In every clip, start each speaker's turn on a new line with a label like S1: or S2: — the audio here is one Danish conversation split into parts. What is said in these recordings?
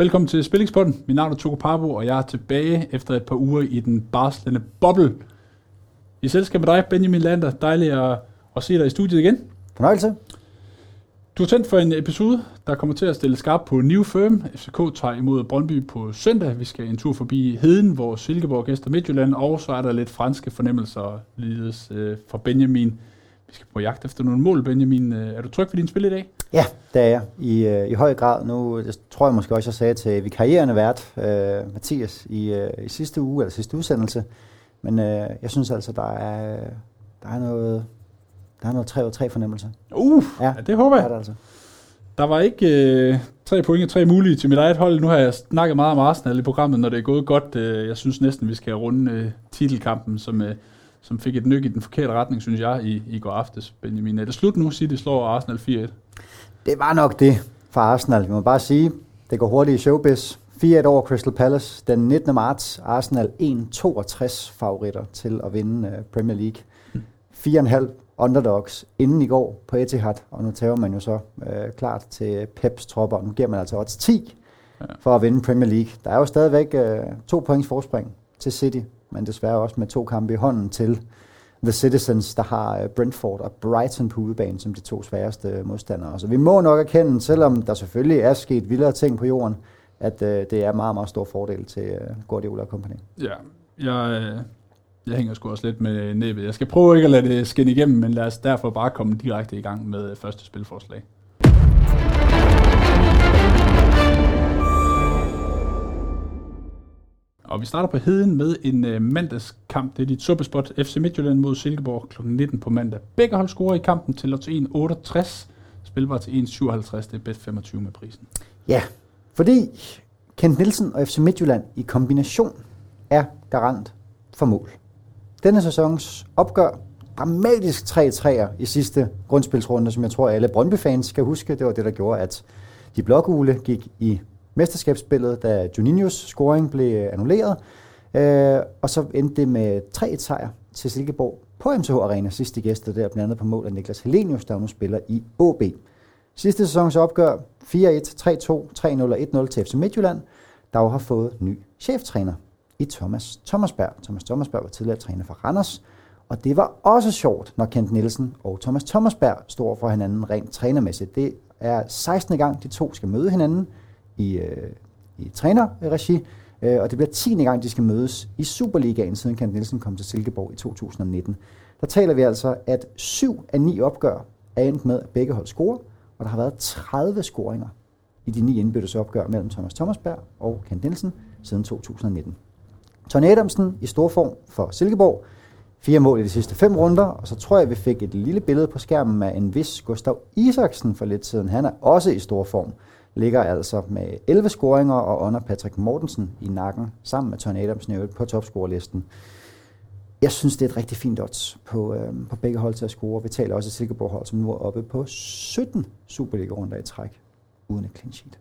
S1: Velkommen til Spillingspodden. Mit navn er Toko Parbo, og jeg er tilbage efter et par uger i den barslende boble. I selskab med dig, Benjamin Lander. Dejligt at, at se dig i studiet igen.
S2: Fornøjelse.
S1: Du er tændt for en episode, der kommer til at stille skarp på New Firm. FCK tager imod Brøndby på søndag. Vi skal en tur forbi Heden, hvor Silkeborg gæster Midtjylland, og så er der lidt franske fornemmelser lides øh, fra Benjamin. Vi skal på jagt efter nogle mål, Benjamin. Øh, er du tryg for din spil i dag?
S2: Ja, det er jeg. I, øh, i høj grad. Nu det tror jeg måske også, jeg sagde til vikarierende vært, øh, Mathias, i, øh, i sidste uge, eller sidste udsendelse. Men øh, jeg synes altså, der er, der er noget, der er noget 3 og 3 fornemmelse.
S1: Uh, ja, ja det håber jeg.
S2: Er det altså.
S1: Der var ikke øh, tre point og tre mulige til mit eget hold. Nu har jeg snakket meget om Arsenal i programmet, når det er gået godt. Øh, jeg synes næsten, vi skal runde øh, titelkampen, som, øh, som fik et nyk i den forkerte retning, synes jeg, i, i går aftes. Benjamin, er det slut nu? City slår Arsenal 4-1.
S2: Det var nok det for Arsenal. Vi må bare sige, det går hurtigt i showbiz. 4-1 over Crystal Palace den 19. marts. Arsenal 1-62 favoritter til at vinde uh, Premier League. 4,5 underdogs inden i går på Etihad, og nu tager man jo så uh, klart til Peps tropper. Nu giver man altså odds 10 for at vinde Premier League. Der er jo stadigvæk uh, to points forspring til City, men desværre også med to kampe i hånden til The Citizens, der har øh, Brentford og Brighton på udebane som de to sværeste øh, modstandere. Så vi må nok erkende, selvom der selvfølgelig er sket vildere ting på jorden, at øh, det er meget, meget stor fordel til øh, Guardiola Company.
S1: Ja, jeg, øh, jeg hænger sgu også lidt med næbet. Jeg skal prøve ikke at lade det skinne igennem, men lad os derfor bare komme direkte i gang med første spilforslag. Og vi starter på heden med en øh, mandagskamp. Det er dit suppespot FC Midtjylland mod Silkeborg kl. 19 på mandag. Begge hold scorer i kampen til 1,68. Spilbar til 1,57. Det er bedst 25 med prisen.
S2: Ja, fordi Kent Nielsen og FC Midtjylland i kombination er garant for mål. Denne sæsons opgør dramatisk 3-3'er i sidste grundspilsrunde, som jeg tror alle Brøndby-fans skal huske. Det var det, der gjorde, at de blågule gik i mesterskabsspillet, da Juninhos scoring blev øh, annulleret. Øh, og så endte det med 3-1 sejr til Silkeborg på MCH Arena sidste gæster der, blandt andet på mål af Niklas Helenius, der nu spiller i AB. Sidste sæsons opgør 4-1, 3-2, 3-0 og 1-0 til FC Midtjylland, der jo har fået ny cheftræner i Thomas Thomasberg. Thomas Thomasberg var tidligere træner for Randers, og det var også sjovt, når Kent Nielsen og Thomas Thomasberg står for hinanden rent trænermæssigt. Det er 16. gang, de to skal møde hinanden i, øh, i trænerregi, øh, og det bliver 10. gang, de skal mødes i Superligaen, siden Kent Nielsen kom til Silkeborg i 2019. Der taler vi altså, at syv af ni opgør er endt med, at begge hold scorer, og der har været 30 scoringer i de ni indbyttes opgør mellem Thomas Thomasberg og Kent Nielsen siden 2019. Tony Adamsen i stor form for Silkeborg. Fire mål i de sidste fem runder, og så tror jeg, vi fik et lille billede på skærmen af en vis Gustav Isaksen for lidt siden. Han er også i stor form. Ligger altså med 11 scoringer og under Patrick Mortensen i nakken, sammen med Tony Adams på topscorerlisten. Jeg synes, det er et rigtig fint odds på, øh, på begge hold til at score. Vi taler også et Silkeborg-hold, som nu er oppe på 17 Superliga-runder i træk, uden et clean sheet.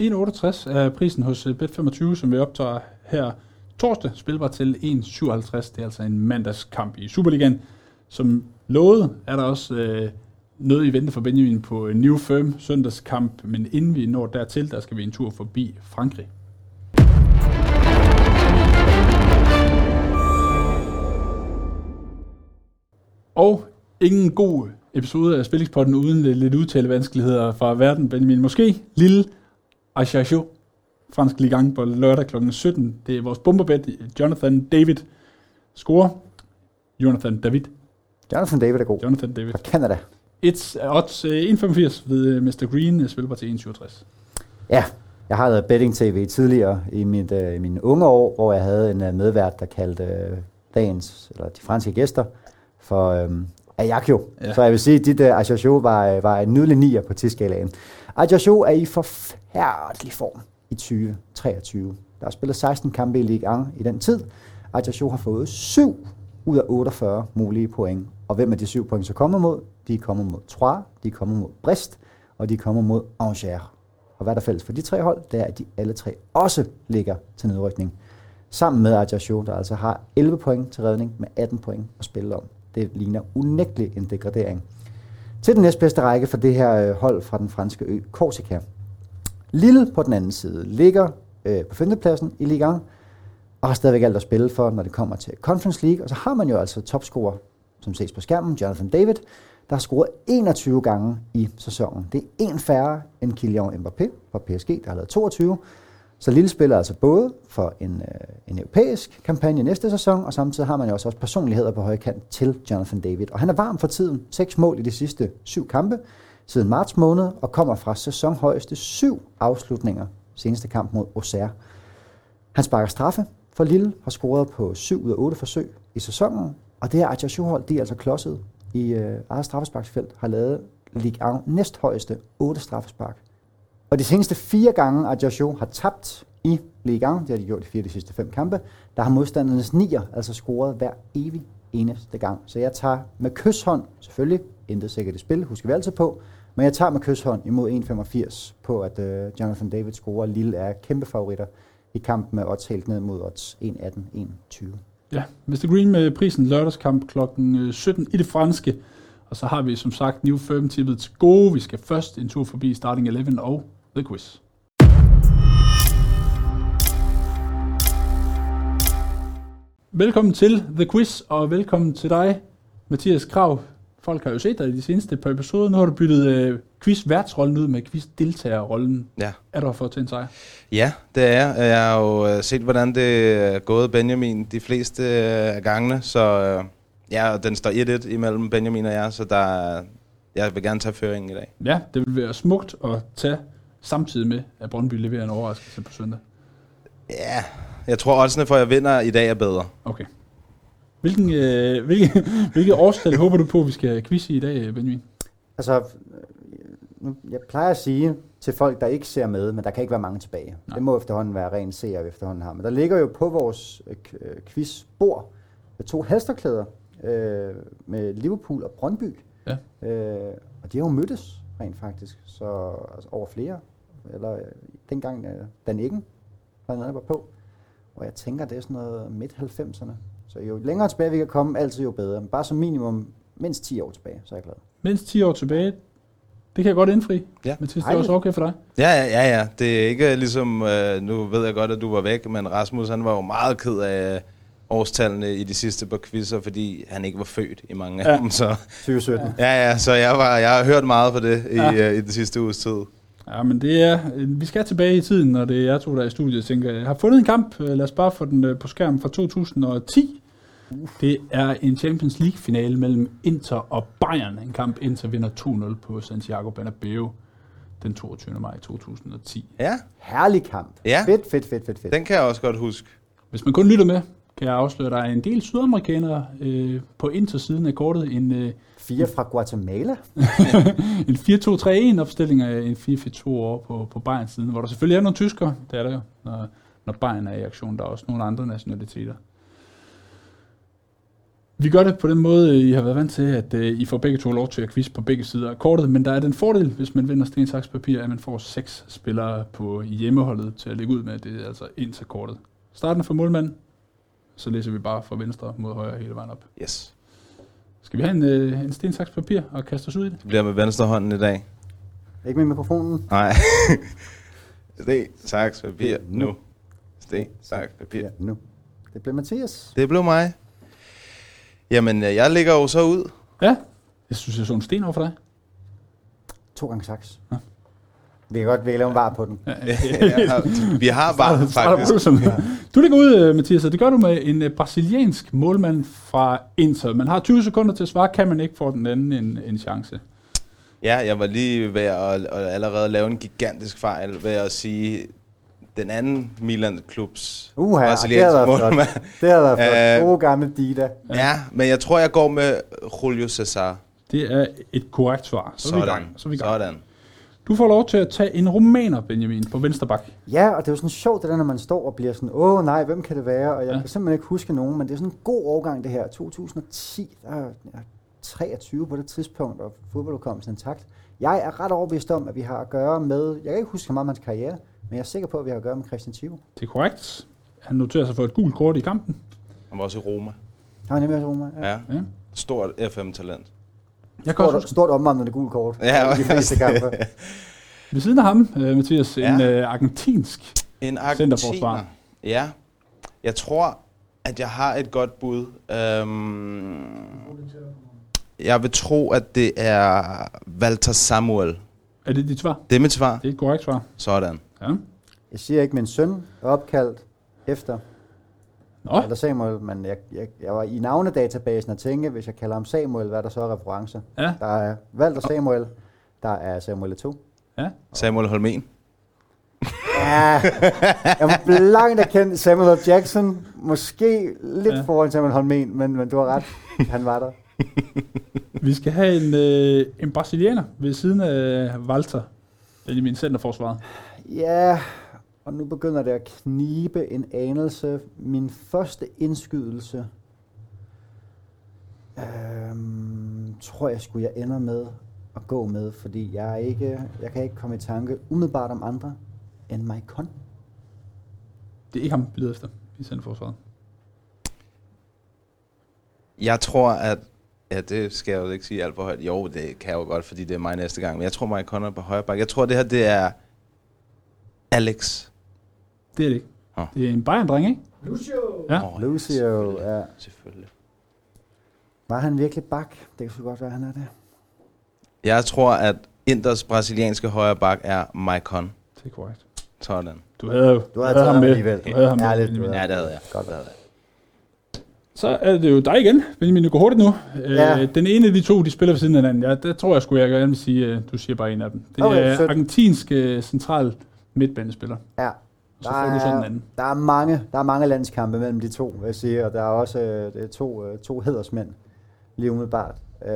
S1: 1,68 er prisen hos øh, Bet25, som vi optager her torsdag. Spilbar til 1,57. Det er altså en mandagskamp i Superligaen. Som lovet er der også øh, noget i vente for Benjamin på New Firm søndagskamp, men inden vi når dertil, der skal vi en tur forbi Frankrig. Og ingen god episode af Spillingspodden uden lidt udtalevanskeligheder fra verden, Benjamin. Måske lille Ajaccio, fransk ligang på lørdag kl. 17. Det er vores bomberbed, Jonathan David scorer. Jonathan David.
S2: Jonathan David er god.
S1: Jonathan David.
S2: Fra Canada.
S1: Et odds 1,85 ved Mr. Green, spiller til 1,67.
S2: Ja, jeg har lavet betting tv tidligere i mit, uh, mine unge år, hvor jeg havde en uh, medvært, der kaldte uh, dagens, eller de franske gæster, for um, Ajaccio. Ja. Så jeg vil sige, at dit uh, Ajaccio var, var en nydelig nier på tidsskalaen. Ajaccio er i forfærdelig form i 2023. Der er spillet 16 kampe i Ligue 1 i den tid. Ajaccio har fået 7 ud af 48 mulige point. Og hvem er de syv point så kommer mod? De kommer mod Troyes, de kommer mod Brest, og de kommer mod Angers. Og hvad er der fælles for de tre hold? Det er, at de alle tre også ligger til nedrykning. Sammen med Ajaccio, der altså har 11 point til redning med 18 point at spille om. Det ligner unægteligt en degradering. Til den næstbedste række for det her øh, hold fra den franske ø Korsika. Lille på den anden side ligger øh, på femtepladsen i Ligue 1, og har stadigvæk alt at spille for, når det kommer til Conference League. Og så har man jo altså topscorer, som ses på skærmen, Jonathan David, der har scoret 21 gange i sæsonen. Det er en færre end Kylian Mbappé fra PSG, der har lavet 22. Så Lille spiller altså både for en, øh, en europæisk kampagne næste sæson, og samtidig har man jo også, også personligheder på højre kant til Jonathan David. Og han er varm for tiden. Seks mål i de sidste syv kampe siden marts måned, og kommer fra sæsonhøjeste syv afslutninger seneste kamp mod Auxerre. Han sparker straffe for Lille, har scoret på 7 ud af 8 forsøg i sæsonen, og det her Ajax-hold, de er altså klodset i øh, eget straffesparksfelt, har lavet Ligue 1 næsthøjeste 8 straffespark. Og de seneste fire gange, at Joshua har tabt i Ligue 1, det har de gjort i fire af de sidste fem kampe, der har modstandernes nier altså scoret hver evig eneste gang. Så jeg tager med kysshånd, selvfølgelig, intet sikkert i spil, husker vi altid på, men jeg tager med kysshånd imod 1,85 på, at øh, Jonathan David scorer. Lille er kæmpe favoritter i kampen med odds helt ned mod odds 1,18-1,20.
S1: Ja, Mr. Green med prisen lørdagskamp kl. 17 øh, i det franske. Og så har vi som sagt New Firm tippet til gode. Vi skal først en tur forbi Starting 11 og The Quiz. Velkommen til The Quiz, og velkommen til dig, Mathias Krav. Folk har jo set dig i de seneste par episoder. Nu har du byttet øh, quiz-værtsrollen ud med quiz-deltagerrollen.
S3: Ja.
S1: Er du for til en sejr?
S3: Ja, det er jeg. Jeg har jo øh, set, hvordan det er gået Benjamin de fleste øh, af gangene, så øh, ja, og den står 1-1 imellem Benjamin og jeg, så der, er- jeg vil gerne tage føringen i dag.
S1: Ja, det vil være smukt at tage samtidig med, at Brøndby leverer en overraskelse på søndag.
S3: Ja, jeg tror oddsene for, at jeg vinder i dag er bedre.
S1: Okay. Hvilken, øh, hvilke, hvilke årstal håber du på, vi skal quizze i dag, Benjamin?
S2: Altså, nu- jeg plejer at sige til folk, der ikke ser med, men der kan ikke være mange tilbage.
S1: Nej.
S2: Det må efterhånden være ren seer, vi efterhånden har. Men der ligger jo på vores øh, øh, quizbord to halsterklæder øh, med Liverpool og Brøndby.
S1: Ja.
S2: Øh, og de har jo mødtes rent faktisk, så altså, over flere. Eller øh, dengang øh, Dan Eggen var på. Og jeg tænker, det er sådan noget midt-90'erne. Så jo længere tilbage vi kan komme, altid jo bedre. Men bare som minimum mindst 10 år tilbage, så er jeg glad.
S1: Mindst 10 år tilbage. Det kan jeg godt indfri.
S3: Ja.
S1: Mathias, det er også okay for dig.
S3: Ja, ja, ja, ja. Det er ikke ligesom, øh, nu ved jeg godt, at du var væk, men Rasmus han var jo meget ked af øh, årstallene i de sidste par quizzer, fordi han ikke var født i mange af
S1: Ja.
S3: dem. Så,
S2: 2017. Ja.
S3: ja, så jeg, var, jeg har hørt meget på det i,
S1: Ja.
S3: øh, i det sidste uges tid.
S1: Ja, men det er, øh, vi skal tilbage i tiden, når det er jeg to, der er i studiet. Jeg tænker, jeg har fundet en kamp, øh, lad os bare få den på skærmen fra 2010. Det er en Champions League-finale mellem Inter og Bayern. En kamp, Inter vinder 2-0 på Santiago Bernabeu den 22. maj 2010.
S3: Ja,
S2: Herlig kamp.
S3: Ja.
S2: Fedt, fedt, fedt, fedt, fedt.
S3: den kan jeg også godt huske.
S1: Hvis man kun lytter med, kan jeg afsløre, at der er en del sydamerikanere øh, på Inter-siden af kortet. En, øh,
S2: Fire fra Guatemala.
S1: en 4-2-3-1 opstilling af en 4-4-2 over på, på Bayerns siden, hvor der selvfølgelig er nogle tyskere, det er der jo, når, når Bayern er i aktion. Der er også nogle andre nationaliteter. Vi gør det på den måde, I har været vant til, at uh, I får begge to lov til at quiz på begge sider af kortet, men der er den fordel, hvis man vinder sten, saks, papir, at man får seks spillere på hjemmeholdet til at lægge ud med. Det er altså ind til kortet. Starten for målmanden, så læser vi bare fra venstre mod højre hele vejen op.
S3: Yes.
S1: Skal vi have en, uh, en sten, saks, papir og kaste os ud i det?
S3: Det bliver med venstre hånden i dag.
S2: Ikke med mikrofonen.
S3: Nej. Sten, saks, papir, nu. Sten, saks, papir.
S2: Nu. Det blev Mathias.
S3: Det blev mig. Jamen, øh, jeg ligger jo så ud.
S1: Ja, jeg synes, jeg så en sten over for dig.
S2: To gange saks. Vi kan godt vi kan lave en var på den.
S1: Ja,
S3: Jeg har- Vi har bare faktisk.
S1: Du ligger ud, øh, Mathias, og det gør du med en øh, brasiliansk målmand fra Inter. Man har 20 sekunder til at svare, kan man ikke få den anden en, en chance.
S3: Ja, jeg var lige ved at, at allerede lave en gigantisk fejl ved at sige, den anden Milan-klubs
S2: Uha, det
S3: brasilianske
S2: havde været flot.
S3: målmand.
S2: Det havde været flot.
S3: Øh,
S2: Gode gamle Dida.
S3: Ja, men jeg tror, jeg går med Julio Cesar.
S1: Det er et korrekt svar. Så er vi i gang.
S3: Sådan.
S1: Så er vi i gang.
S3: Sådan.
S1: Du får lov til at tage en romaner, Benjamin, på venstre bak.
S2: Ja, og det er jo sådan sjovt, det der, når man står og bliver sådan, åh nej, hvem kan det være? Og jeg
S1: Ja.
S2: ja. kan simpelthen ikke huske nogen, men det er sådan en god årgang, det her. 2010, der er jeg er 23 på det tidspunkt, og fodboldudkommelsen intakt. Jeg er ret overbevist om, at vi har at gøre med, jeg kan ikke huske så meget om hans karriere, men jeg er sikker på, at vi har at gøre med Christian Thiago.
S1: Det er korrekt. Han noterer sig for et gult kort i kampen.
S3: Han var også i Roma.
S2: Han var nemlig også Roma. Ja.
S3: Ja.
S1: Ja.
S3: Stort FM-talent.
S1: Jeg kan også
S2: Stort,
S1: huske,
S2: stort omvandrende gult kort.
S3: Ja,
S2: de fleste kampe.
S1: Ved siden af ham, øh, Mathias,
S3: Ja.
S1: en øh, argentinsk.
S3: En
S1: Centerforsvar.
S3: Ja. Jeg tror, at jeg har et godt bud. Øhm, jeg vil tro, at det er Walter Samuel.
S1: Er det dit svar?
S3: Det er mit svar.
S1: Det er et korrekt svar.
S3: Sådan.
S1: Ja.
S2: Jeg siger ikke, min søn er opkaldt efter
S1: Nå,
S2: eller Samuel, men jeg, jeg, jeg var i navnedatabasen og tænkte, hvis jeg kalder ham Samuel, hvad er der så af referencer?
S1: ja.
S2: Der er Walter Samuel, der er Samuel 2.
S1: ja.
S3: Samuel Holmen.
S2: Ja, jeg var blankt erkendt Samuel L. Jackson, måske lidt
S1: Ja.
S2: foran Samuel Holmen, men, men du har ret, han var der.
S1: Vi skal have en, øh, en brasilianer ved siden af Walter, i min centerforsvaret.
S2: Ja, og nu begynder det at knibe en anelse. Min første indskydelse, øhm, tror jeg skulle jeg ender med at gå med, fordi jeg er ikke, jeg kan ikke komme i tanke umiddelbart om andre end Maicon.
S1: Det er ikke ham, vi leder efter i centerforsvaret.
S3: Jeg tror, at... Ja, det skal jeg jo ikke sige alt for højt. Jo, det kan jeg jo godt, fordi det er mig næste gang. Men jeg tror, Mike Conner er på højre bak. Jeg tror, det her, det er Alex.
S1: Det er det ikke.
S3: Nå.
S1: Det er en Bayern-dreng, ikke? Ja.
S3: Åh,
S2: Lucio,
S3: selvfølgelig.
S2: ja.
S3: Selvfølgelig.
S2: Var han virkelig bak? Det kan så godt være, han er det.
S3: Jeg tror, at Inders brasilianske højre bak er Maicon.
S1: Det er korrekt.
S3: Sådan.
S1: Du havde, jo-
S2: Du har
S1: havde ham med.
S2: alligevel.
S1: Du havde ham med. Benjamin.
S2: du
S3: Ja, det havde jeg.
S2: Godt.
S3: Det havde jeg.
S1: Så er det jo dig igen, Benjamin. Du går hurtigt nu.
S2: Ja.
S1: Øh, den ene af de to, de spiller ved siden af hinanden. Ja, der tror jeg sgu, jeg gerne vil sige, øh, du siger bare en af dem. Det
S2: Okay,
S1: er
S2: sødt.
S1: argentinsk øh, central midtbanespiller.
S2: Ja.
S1: Så får du sådan en anden.
S2: Der er mange, der er mange landskampe mellem de to, vil jeg sige, og der er også øh, det er to, øh, to hedersmænd, lige umiddelbart. Øh,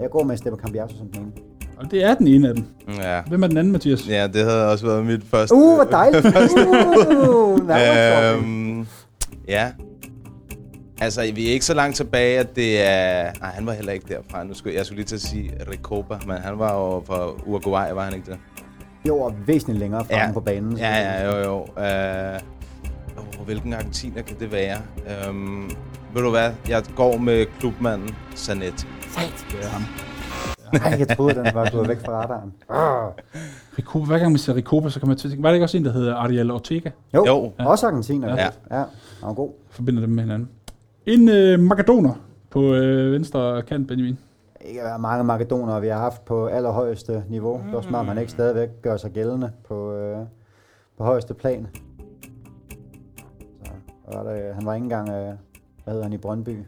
S2: jeg går med Stephen Cambiasso som den ene.
S1: Og det er den ene af dem.
S3: Ja.
S1: Hvem er den anden, Mathias?
S3: ja, det havde også været mit første.
S2: Uh, hvor dejligt! Uh, øhm,
S3: øhm, ja. Altså, vi er ikke så langt tilbage, at det er... Nej, han var heller ikke derfra. Nu skulle, jeg skulle lige til at sige Recoba, men han var jo fra Uruguay, var han ikke det?
S2: Jo, og væsentligt længere fremme
S3: Ja.
S2: på banen.
S3: Ja, ja, jo, jo. Øh, oh, hvilken argentiner kan det være? Øhm, ved du hvad? Jeg går med klubmanden Sanetti.
S1: Det er ham.
S2: Ej, jeg troede, den var gået væk fra radaren. Ah.
S1: Ricoba, hver gang man siger Ricoba, så kan man til at tænke, var det ikke også en, der hedder Ariel Ortega?
S2: Jo,
S3: Jo.
S2: jo. også argentiner.
S3: Ja.
S2: Ja. ja, han var god.
S1: Forbinder dem med hinanden. En øh, makedoner på øh, venstre kant, Benjamin.
S2: Ikke være mange makedonere, vi har haft på allerhøjeste niveau. Det var som om, han ikke stadigvæk gør sig gældende på, øh, på højeste plan. Så, var det, han var ikke engang, øh, hvad hedder han i Brøndby?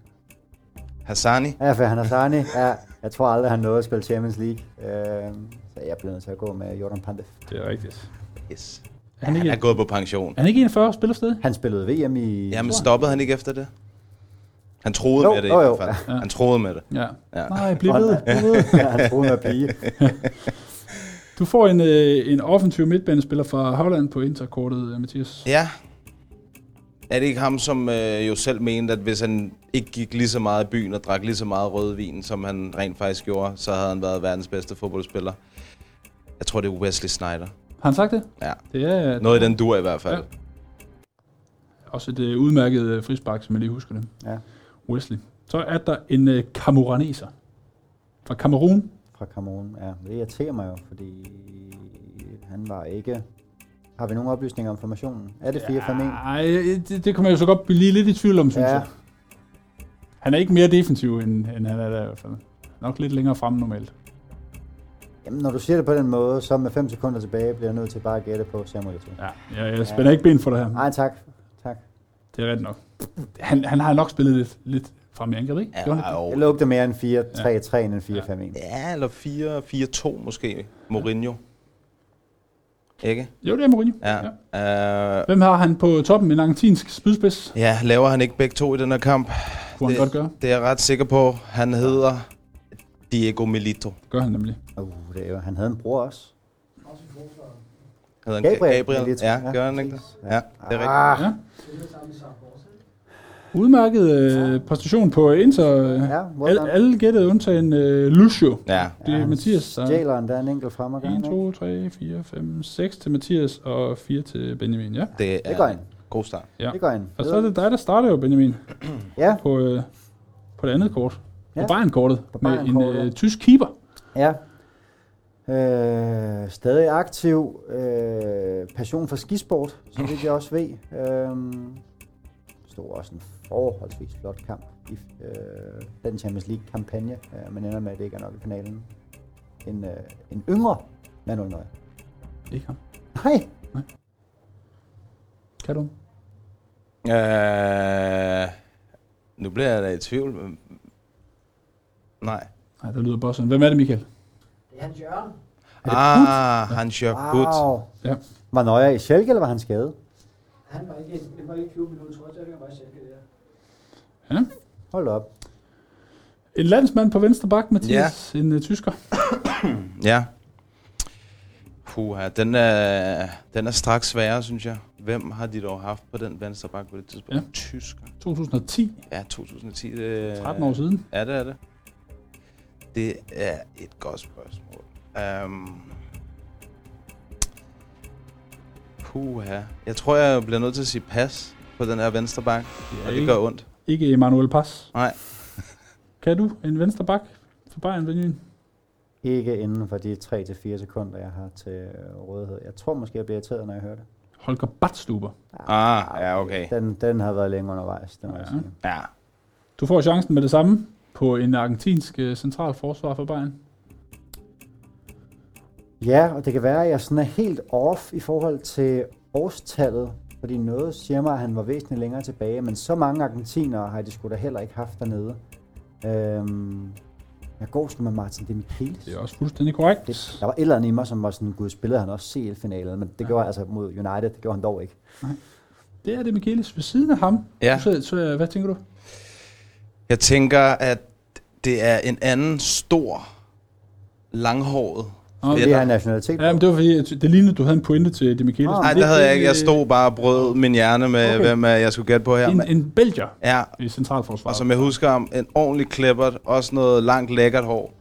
S3: Hassani.
S2: Ja, for han er Sani. Ja, jeg tror aldrig, han nåede at spille Champions League. Øh, så jeg bliver nødt til at gå med Jordan Pandev.
S1: Det er rigtigt.
S3: Yes.
S1: Er han
S3: Han
S1: ikke,
S3: er gået på pension.
S1: er han ikke 41 spiller stadig?
S2: Han spillede VM i...
S3: Jamen, stoppede han ikke efter det? Han troede
S2: Jo,
S3: med det i
S2: jo, jo.
S3: hvert fald.
S1: Ja.
S3: Han troede med det.
S1: Ja.
S3: Ja.
S1: Nej, bliv ved, bliv ved.
S2: ja, han troede med at blive.
S1: Du får en, øh, en offensiv midtbanespiller fra Holland på interkortet, øh, Mathias.
S3: Ja. Er det ikke ham, som øh, jo selv mente, at hvis han ikke gik lige så meget i byen og drak lige så meget rødvin, som han rent faktisk gjorde, så havde han været verdens bedste fodboldspiller? Jeg tror, det er Wesley Snyder.
S1: Har han sagt det?
S3: Ja.
S1: Det er
S3: Noget i den dur i hvert fald.
S1: Ja. også et øh, udmærket øh, frispark, som jeg lige husker det.
S2: Ja,
S1: Wesley. Så er der en øh, kamuraneser fra Kamerun.
S2: fra Cameroon. Ja, det irriterer mig jo, fordi han var ikke... Har vi nogle oplysninger om formationen? Er det 4-5-1?
S1: Nej, det, det kan man jo så godt blive lidt i tvivl om, synes
S2: Ja.
S1: jeg. Han er ikke mere defensiv, end, end han er der i hvert fald. Nok lidt længere fremme normalt.
S2: Jamen, når du siger det på den måde, så med 5 sekunder tilbage, bliver jeg nødt til bare at gætte på Samuel.
S1: Ja, jeg, jeg spænder ikke ben for det her.
S2: Nej, tak.
S1: Det er rigtigt nok. Han, han har nok spillet lidt, lidt frem i angrebet, ikke? Han
S3: Ja?
S2: Det
S3: jo.
S2: lugter mere end 4-3-3 end en 4-5-1.
S3: ja eller 4-4-2 måske. Mourinho. Ikke?
S1: Jo, det er Mourinho.
S3: Ja. ja. Uh,
S1: Hvem har han på toppen? En argentinsk spydspids?
S3: ja, laver han ikke begge to i den her kamp?
S1: Kunne han
S3: Det-
S1: godt gøre.
S3: Det er jeg ret sikker på. Han hedder Diego Milito.
S1: Det gør han nemlig.
S2: Uh, det er jo, han havde en bror også.
S3: Hedder han
S2: Gabriel
S3: Gabriel? Ja,
S2: Ja,
S3: gør han ikke det? Ja, det er rigtigt.
S2: Ah,
S1: Ja. Udmærket øh, præstation på Inter. Øh,
S2: ja, well
S1: alle, gættede undtagen øh, Lucio.
S3: Ja,
S1: Det er
S2: han
S1: Mathias, der-
S2: Stjæler en der en enkelt frem og
S1: 1, 2, 3, 4, 5, 6 til Mathias og 4 til Benjamin. Ja.
S3: det
S2: Det går
S3: er
S2: ind.
S3: god start.
S1: ja.
S2: Det går ind.
S1: Og så er det dig, der starter jo, Benjamin,
S2: Ja,
S1: på, øh, på det andet kort. På
S2: Ja.
S1: Bayern-kortet
S2: På
S1: med en
S2: Bayern-kortet.
S1: øh, tysk keeper.
S2: ja. Øh, stadig aktiv. Øh, passion for skisport, så vidt jeg også ved. Øh, stod også en forholdsvis flot kamp i øh, den Champions League-kampagne, øh, men ender med, at det ikke er nok i finalen. En, øh, en yngre Manuel Neuer.
S1: Ikke ham.
S2: Nej,
S1: Kan du?
S3: Øh, nu bliver jeg da i tvivl. Nej.
S1: Nej, der lyder bossen. Hvem er det, Michael?
S2: Det er Hans Jørgen.
S3: Ah, Hans Jørg Butt.
S2: Wow.
S1: Ja.
S2: Var Neuer i Schalke, eller var han skadet?
S4: Han var ikke, det var ikke 20 minutter, tror jeg, det var Schalke der.
S1: Ja.
S2: Hold op.
S1: En landsmand på venstre bak, Mathias. En uh, tysker.
S3: Ja. Puha, den er, den er straks sværere, synes jeg. Hvem har de dog haft på den venstre bak på det tidspunkt?
S1: Ja.
S3: Ja. Tysker.
S1: 2010.
S3: Ja, 2010. Det,
S1: 13 år siden.
S3: Ja, det er det. Det er et godt spørgsmål. Um, puha. Jeg tror, jeg bliver nødt til at sige pas på den her venstre bak.
S1: Det er
S3: Og det
S1: ikke,
S3: gør ondt.
S1: ikke Emanuel Pass.
S3: Nej.
S1: Kan du en venstre bak for Bayern, Benjamin?
S2: Ikke inden for de 3-4 sekunder, jeg har til øh, rådighed. Jeg tror måske, jeg bliver irriteret, når jeg hører det.
S1: Holger Badstuber.
S3: Ah, ja, okay.
S2: Den, den har været længe undervejs, det må ja. jeg
S1: Ja.
S2: sige.
S3: Ja.
S1: Du får chancen med det samme på en argentinsk uh, central forsvar for Bayern.
S2: Ja, og det kan være, at jeg sådan er helt off i forhold til årstallet, fordi noget siger mig, at han var væsentligt længere tilbage, men så mange argentinere har de sgu da heller ikke haft dernede. Øhm, jeg går sgu med Martin Demichelis.
S1: Det er også fuldstændig korrekt.
S2: Det, der var et eller andet i mig, som var sådan, gud, spillede han også CL-finalen, men det
S1: Ja.
S2: gjorde altså mod United, det gjorde han dog ikke.
S1: Det er det, Michaelis. Ved siden af ham.
S3: Ja.
S1: Så, så, hvad tænker du?
S3: Jeg tænker, at det er en anden stor, langhåret.
S1: Nå,
S2: Det er nationalitet.
S1: Ja, men det var fordi, det lignede, du havde en pointe til det, Michaelis.
S2: Ah.
S3: Nej, det havde jeg ikke. Jeg stod bare og brød min hjerne med,
S2: Okay.
S3: okay. hvem jeg skulle gætte på her.
S1: En, en belgier
S3: ja,
S1: i centralforsvaret.
S3: og som jeg husker om, en ordentlig klippert, også noget langt lækkert hår.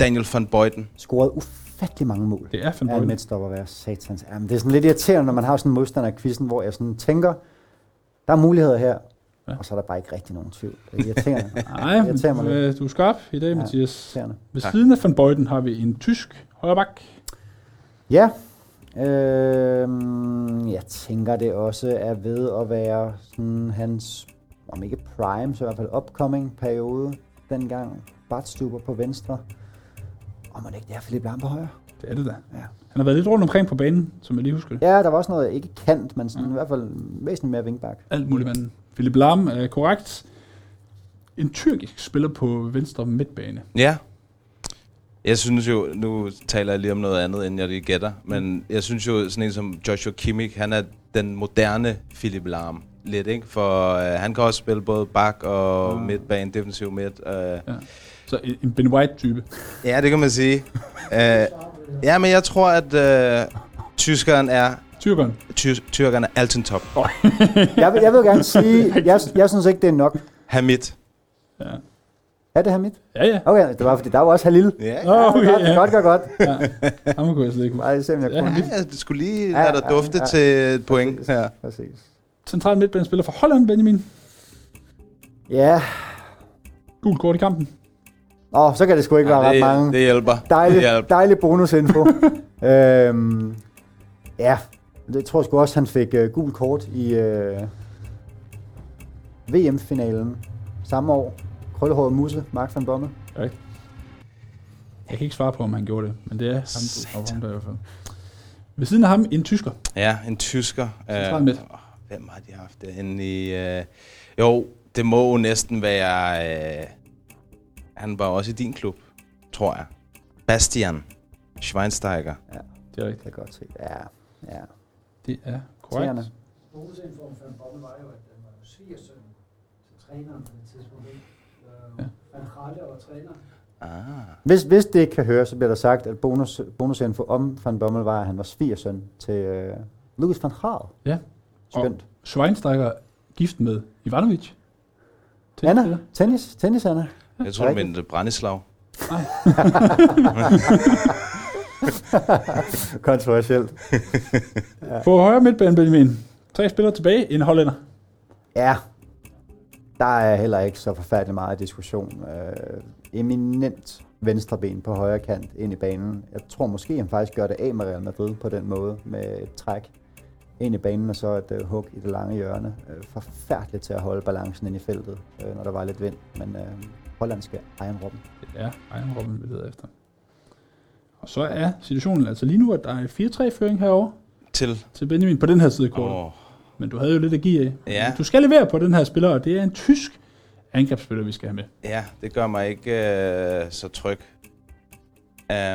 S3: Daniel van Beuten.
S2: Scoret ufattelig mange mål.
S1: Det er Van
S2: Ja, en
S1: Bøjlen.
S2: midtstopper være satans. Jamen, det er sådan lidt irriterende, når man har sådan en modstander af quizzen, hvor jeg sådan tænker, der er muligheder her,
S1: Ja.
S2: ja. og så er der bare ikke rigtig nogen tvivl. Det er irriterende.
S1: Nej,
S2: lidt.
S1: øh, du er skarp i dag,
S2: Ja.
S1: Mathias.
S2: irriterende.
S1: Ved
S3: Tak.
S1: siden af Van Bøjden har vi en tysk højreback.
S2: Ja, øhm, jeg tænker det også er ved at være sådan hans, om ikke prime, så i hvert fald upcoming periode dengang. Bartstuber på venstre. Og man ikke det er Philip Lahm på højre?
S1: Det er det da.
S2: Ja.
S1: Han har været lidt rundt omkring på banen, som jeg lige husker.
S2: Ja, der var også noget, ikke kant, men sådan
S1: Ja.
S2: i hvert fald væsentligt mere vinkbak.
S1: Alt muligt manden. Philip Lahm er korrekt. En tyrkisk spiller på venstre midtbane.
S3: Ja. Jeg synes jo, nu taler jeg lige om noget andet, end jeg lige gætter, men jeg synes jo, sådan en som Joshua Kimmich, han er den moderne Philip Lahm. Lidt, ikke? For øh, han kan også spille både bak og
S1: Ah.
S3: midtbane, defensiv midt. Øh.
S1: Så en- en Ben White-type.
S3: Ja, det kan man sige. øh, ja, men jeg tror, at øh, tyskeren er
S1: Tyrkeren.
S3: ty- tyrkeren er altid top.
S2: Jeg vil, jeg vil gerne sige, jeg, jeg synes ikke, det er nok.
S3: Hamid.
S1: Ja.
S2: Er det her mit?
S1: Ja, ja.
S2: Okay, det var fordi, der var også Halil.
S3: Ja,
S1: Nå, okay,
S2: godt,
S1: ja.
S2: godt, godt, godt.
S1: Ham kunne jeg slet ikke.
S2: Ej, se, om jeg
S1: Ja.
S2: kunne.
S3: ja jeg skulle lige
S2: Ja,
S3: lade dig
S2: ja,
S3: dufte
S2: ja.
S3: til et point
S2: Præcis,
S3: her.
S2: Præcis.
S1: Central midtbanespiller for Holland, Benjamin.
S2: Ja,
S1: Gul kort i kampen.
S2: Åh, så kan det sgu ikke være
S3: Ja,
S2: ret
S3: det,
S2: mange.
S3: det hjælper.
S2: Dejlig,
S3: Det hjælper.
S2: dejlig bonusinfo. øhm, ja, det tror jeg sgu også, han fik uh, gul kort i uh, VM-finalen samme år. Krøllehåret Musse, Mark van Bommel.
S1: Jeg kan ikke svare på, om han gjorde det, men det er ham, ham der i hvert fald. Ved siden af ham en tysker.
S3: Ja, en tysker.
S1: Central midt.
S3: åh, hvem har de haft derinde i... Øh, jo, det må jo næsten være... Øh, han var også i din klub, tror jeg. Bastian Schweinsteiger.
S1: Det er rigtigt.
S2: Det er godt set. Ja, ja.
S1: Det er korrekt.
S4: Bonusinform for en bomme var jo, at den var jo svigersøn til træneren på det tidspunkt.
S1: Ja.
S4: Øh, var træner.
S3: Ah.
S2: Hvis, hvis det ikke kan høre, så bliver der sagt, at bonus, bonusinfo om Van Bommel var, at han var svigersøn til uh, Lucas van Gaal.
S1: Ja.
S2: Skønt.
S1: Schweinsteiger gift med Ivanovic.
S2: Anna,
S1: Tennisspiller.
S2: tennis, tennis Anna.
S3: Jeg tror, du mente Brændislav.
S2: Kontroversielt.
S1: På højre midtbane, Benjamin. Tre spillere tilbage. En hollænder.
S2: Ja, der er heller ikke så forfærdelig meget diskussion. Øh, eminent venstre ben på højre kant ind i banen. Jeg tror måske, han faktisk gør det af med Real Madrid på den måde, med et træk ind i banen og så et uh, hug i det lange hjørne. Uh, forfærdeligt til at holde balancen ind i feltet, uh, når der var lidt vind, men uh, Holland skal Iron Robben.
S1: Det er Robben, vi leder efter. Og så er situationen altså lige nu, at der er 4-3-føring herovre
S3: Til.
S1: til Benjamin på den her side af kortet.
S3: Åh,
S1: Men du havde jo lidt at give af.
S3: Ja.
S1: Du skal levere på den her spiller, og det er en tysk angrebsspiller, vi skal have med.
S3: ja, det gør mig ikke øh, så tryg.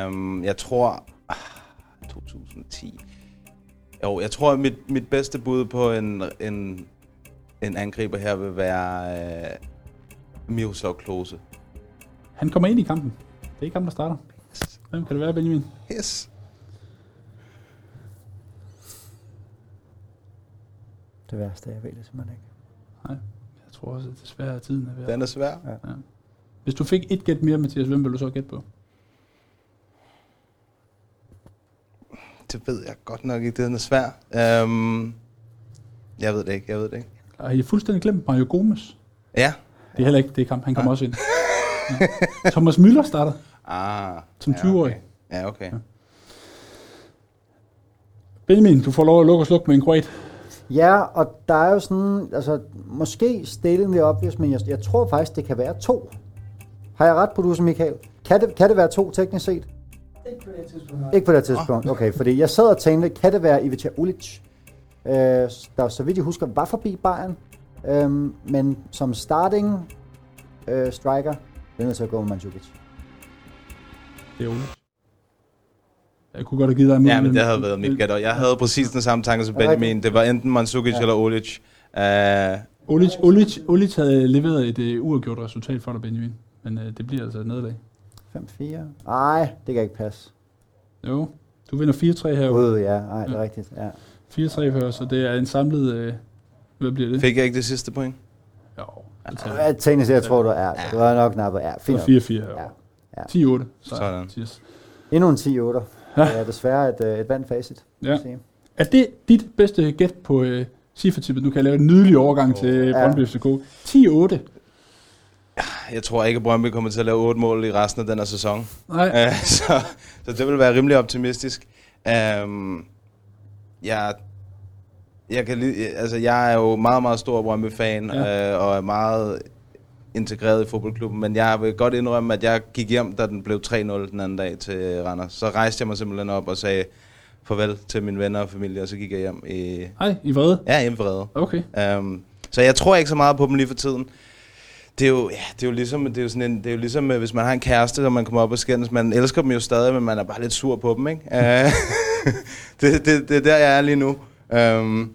S3: Um, jeg tror... Ah, 2010. Jo, jeg tror, at mit, mit bedste bud på en, en, en angriber her vil være øh, Miroslav Klose.
S1: Han kommer ind i kampen. Det er ikke ham, der starter. Hvem kan det være, Benjamin?
S3: Yes.
S2: Det værste, jeg ved det simpelthen ikke.
S1: Jeg tror også, at desværre at tiden er ved.
S3: Den er svær.
S1: Hvis du fik et gæt mere, Mathias, hvem vil du så gætte på?
S3: Det ved jeg godt nok ikke. Den er svær. Um, jeg ved det ikke, jeg ved det ikke.
S1: Har I fuldstændig glemt Mario Gomes?
S3: Ja.
S1: Det er heller ikke det kamp. Han kommer også ind. Ja. Thomas Müller starter
S3: Ah.
S1: som
S3: ja,
S1: 20-årig.
S3: Okay. Ja, okay.
S1: Benjamin, du får lov at lukke og slukke med en kroat.
S2: Ja, og der er jo sådan, altså måske the obvious, men jeg, jeg tror faktisk, det kan være to. Har jeg ret, producer Michael? Kan det, kan det være to teknisk set?
S4: Ikke på det tidspunkt.
S2: Ikke på det tidspunkt, okay. Fordi jeg sad og tænkte, kan det være Ivica Ulic, øh, der så vidt jeg husker var forbi Bayern, øh, men som starting øh, striker, det er til at gå med Mandzukic.
S1: Det er Ole. Jeg kunne godt have givet dig en
S3: Ja, men det havde været mit gæt. Jeg havde præcis den samme tanke som
S2: det
S3: Benjamin. Det var enten Mandzukic
S2: Ja.
S3: eller Olic. Uh,
S1: Olic, Olic, Olic havde leveret et uh, uafgjort resultat for dig, Benjamin. Men uh, det bliver altså et nederlag.
S2: 5-4? Nej, det kan ikke passe.
S1: Jo, du vinder 4-3 herude.
S2: Gud, ja, nej, det er
S1: Ja.
S2: rigtigt. Ja.
S1: 4-3 for os, så det er en samlet... Uh, hvad bliver det?
S3: fik jeg ikke det sidste point?
S1: Jo, det tager
S2: Ja, set, jeg tror du er. Du har nok nappet. Ja,
S1: det.
S2: fint.
S1: var 4-4 herovre.
S2: Ja.
S1: 10-8. Så,
S3: Sådan.
S2: Endnu en 10-8.
S1: Ja.
S2: Det er desværre et, øh, et vandt facit.
S1: Ja. Er det dit bedste gæt på uh, Cifra-tippet? Nu kan jeg lave en nydelig overgang til
S2: Ja.
S1: Brøndby FCK. 10-8.
S3: Jeg tror ikke, at Brøndby kommer til at lave otte mål i resten af den her sæson.
S1: Nej,
S3: Uh, så, så det vil være rimelig optimistisk. Um, jeg, jeg, kan, altså, jeg er jo meget, meget stor Brøndby-fan,
S1: Ja.
S3: ja. uh, og er meget integreret i fodboldklubben, men jeg vil godt indrømme, at jeg gik hjem, da den blev 3-0 den anden dag til Randers. Så rejste jeg mig simpelthen op og sagde farvel til mine venner og familie, og så gik jeg hjem i...
S1: nej, I vrede.
S3: Ja, hjemme vrede.
S1: Okay.
S3: Um, så jeg tror ikke så meget på dem lige for tiden. Det er jo, ja, det er jo ligesom, det er jo sådan en, det er jo ligesom, øh, hvis man har en kæreste, og man kommer op og skændes. Man elsker dem jo stadig, men man er bare lidt sur på dem, ikke? Uh, det, det, det er der, jeg er lige nu. Um,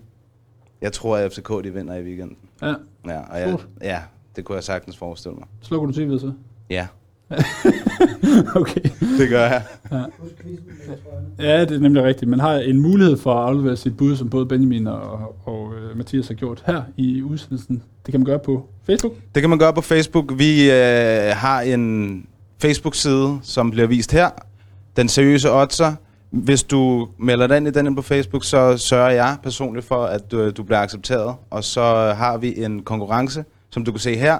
S3: jeg tror, at FCK de vinder i weekenden.
S1: Ja,
S3: Ja, og jeg, ja, det kunne jeg sagtens forestille mig.
S1: slukker du tv'et så?
S3: Ja,
S1: okay.
S3: det gør jeg.
S4: Trøjerne.
S1: Ja, det er nemlig rigtigt. Man har en mulighed for at aflevere sit bud, som både Benjamin og, og uh, Mathias har gjort her i udsendelsen. Det kan man gøre på Facebook.
S3: Det kan man gøre på Facebook. Vi øh, har en Facebook-side, som bliver vist her. Den seriøse oddser. Hvis du melder dig ind i den på Facebook, så sørger jeg personligt for, at du, du bliver accepteret. Og så har vi en konkurrence, som du kan se her.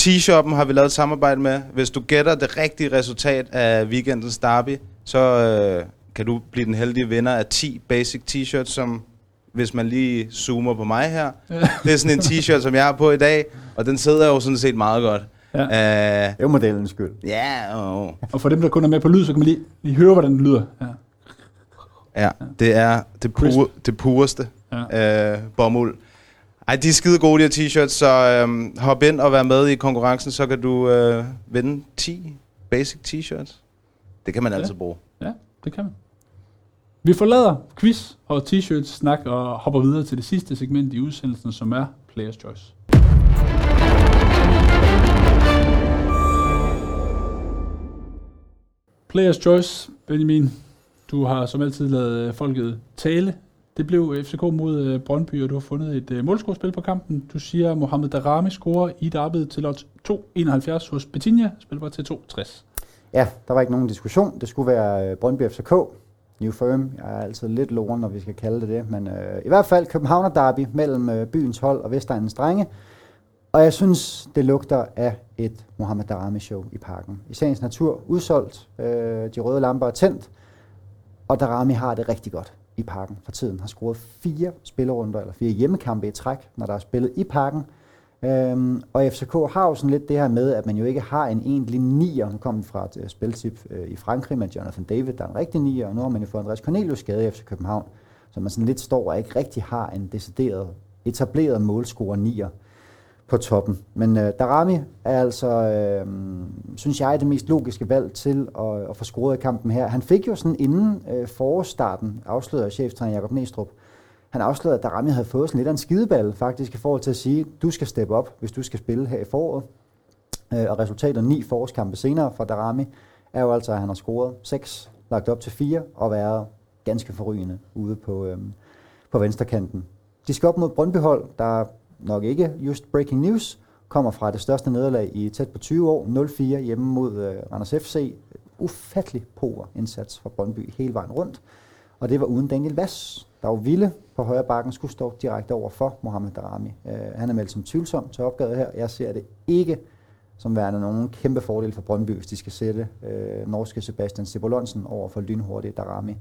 S3: T-shoppen har vi lavet et samarbejde med. Hvis du gætter det rigtige resultat af weekendens derby, så øh, kan du blive den heldige vinder af 10 basic t-shirts, som hvis man lige zoomer på mig her. Det er sådan en t-shirt, som jeg har på i dag, og den sidder jo sådan set meget godt.
S1: Ja.
S3: Uh,
S2: Det er jo modellens skyld.
S3: ja, oh.
S1: Og for dem, der kun er med på lyd, så kan man lige, lige høre, hvordan den lyder. Ja.
S3: ja, det er det, pure, det pureste
S1: Ja.
S3: uh, bomuld. Ej, de er skide gode, de her t-shirts, så um, hop ind og vær med i konkurrencen, så kan du uh, vinde 10 basic t-shirts. Det kan man
S1: Ja.
S3: altid bruge.
S1: ja, det kan man. Vi forlader quiz og t-shirts snak og hopper videre til det sidste segment i udsendelsen, som er Players Choice. Players Choice, Benjamin. Du har som altid lavet øh, folket tale. Det blev FCK mod øh, Brøndby, og du har fundet et øh, målscorespil på kampen. Du siger, at Mohamed Darami scorer i derbyet til odds 2,71 hos Betinja, Spil var til 2,60.
S2: Ja, der var ikke nogen diskussion. Det skulle være øh, Brøndby FCK. New Firm. Jeg er altid lidt loren, når vi skal kalde det det. Men øh, i hvert fald Københavner derby mellem øh, byens hold og Vestegnens drenge. Og jeg synes, det lugter af et Mohamed Darami-show i parken. I sagens natur udsolgt, øh, de røde lamper er tændt, og Darami har det rigtig godt i parken for tiden. Har scoret fire spillerunder, eller fire hjemmekampe i træk, når der er spillet i parken. Øhm, og FCK har jo sådan lidt det her med, at man jo ikke har en egentlig nier. Nu kommer fra et uh, spiltip uh, i Frankrig med Jonathan David, der er en rigtig nier, og nu har man jo fået Andreas Cornelius skade i FC København. Så man sådan lidt står og ikke rigtig har en decideret, etableret målscorer nier på toppen. Men øh, Darami er altså, øh, synes jeg, det mest logiske valg til at, at få scoret i kampen her. Han fik jo sådan inden øh, forårsstarten, afsløret cheftræner Jakob Næstrup, han afslørede, at Darami havde fået sådan lidt af en skideball faktisk i forhold til at sige, du skal steppe op, hvis du skal spille her i foråret. Øh, og resultatet ni forårskampe senere for Darami er jo altså, at han har scoret seks, lagt op til fire og været ganske forrygende ude på, øh, på venstrekanten. De skal op mod Brøndbyhold, der nok ikke just breaking news, kommer fra det største nederlag i tæt på 20 år, 0-4 hjemme mod øh, Randers FC. Ufattelig pover indsats fra Brøndby hele vejen rundt. Og det var uden Daniel Vass, der var vilde på højre bakken, skulle stå direkte over for Mohamed Darami. Øh, han er meldt som tvivlsom til opgaven her. Jeg ser det ikke som værende nogen kæmpe fordel for Brøndby, hvis de skal sætte øh, norske Sebastian Sibolonsen over for lynhurtige Darami.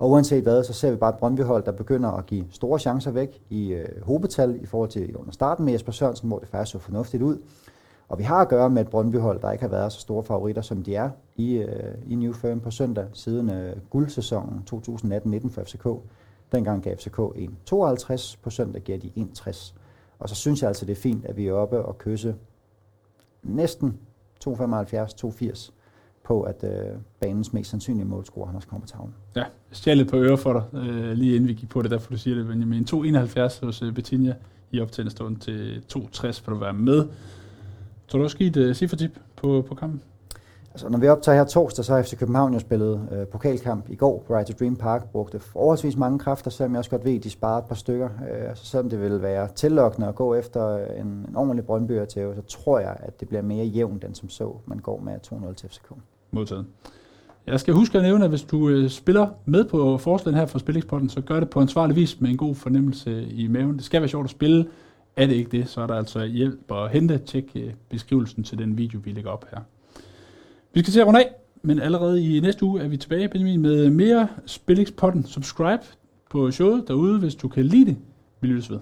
S2: Og uanset hvad, så ser vi bare et Brøndby-hold, der begynder at give store chancer væk i øh, hobetal i forhold til under starten med Jesper Sørensen, hvor det faktisk så fornuftigt ud. Og vi har at gøre med et Brøndbyhold, der ikke har været så store favoritter, som de er i, øh, i New Firm på søndag, siden øh, guldsæsonen 2018-19 for FCK. Dengang gav FCK 1,52, på søndag giver de 1,60. Og så synes jeg altså, det er fint, at vi er oppe og kysse næsten 2,75, 2,80 på, at øh, banens mest sandsynlige målscorer, han også kommer på tavlen.
S1: Ja, jeg stjal lidt på øre for dig, øh, lige inden vi gik på det, derfor du siger det, Benjamin. 2,71 hos øh, Bettina i optændestående til 2,60 for at være med. Tror du også give et øh, cifretip på, på kampen?
S2: Altså, når vi optager her torsdag, så har FC København jo spillet øh, pokalkamp i går på Right to Dream Park, brugte forholdsvis mange kræfter, selvom jeg også godt ved, at de sparede et par stykker. Øh, så selvom det ville være tillokkende at gå efter en, en ordentlig Brøndby til, så tror jeg, at det bliver mere jævnt, end som så, man går med 2-0 til FCK.
S1: Modtaget. Jeg skal huske at nævne, at hvis du øh, spiller med på forslaget her for Spillingspotten, så gør det på ansvarlig vis med en god fornemmelse i maven. Det skal være sjovt at spille. Er det ikke det, så er der altså hjælp at hente. Tjek øh, beskrivelsen til den video, vi lægger op her. Vi skal til at runde af, men allerede i næste uge er vi tilbage, Benjamin, med mere Spillix-potten. Subscribe på showet derude, hvis du kan lide det. Vi lyttes ved.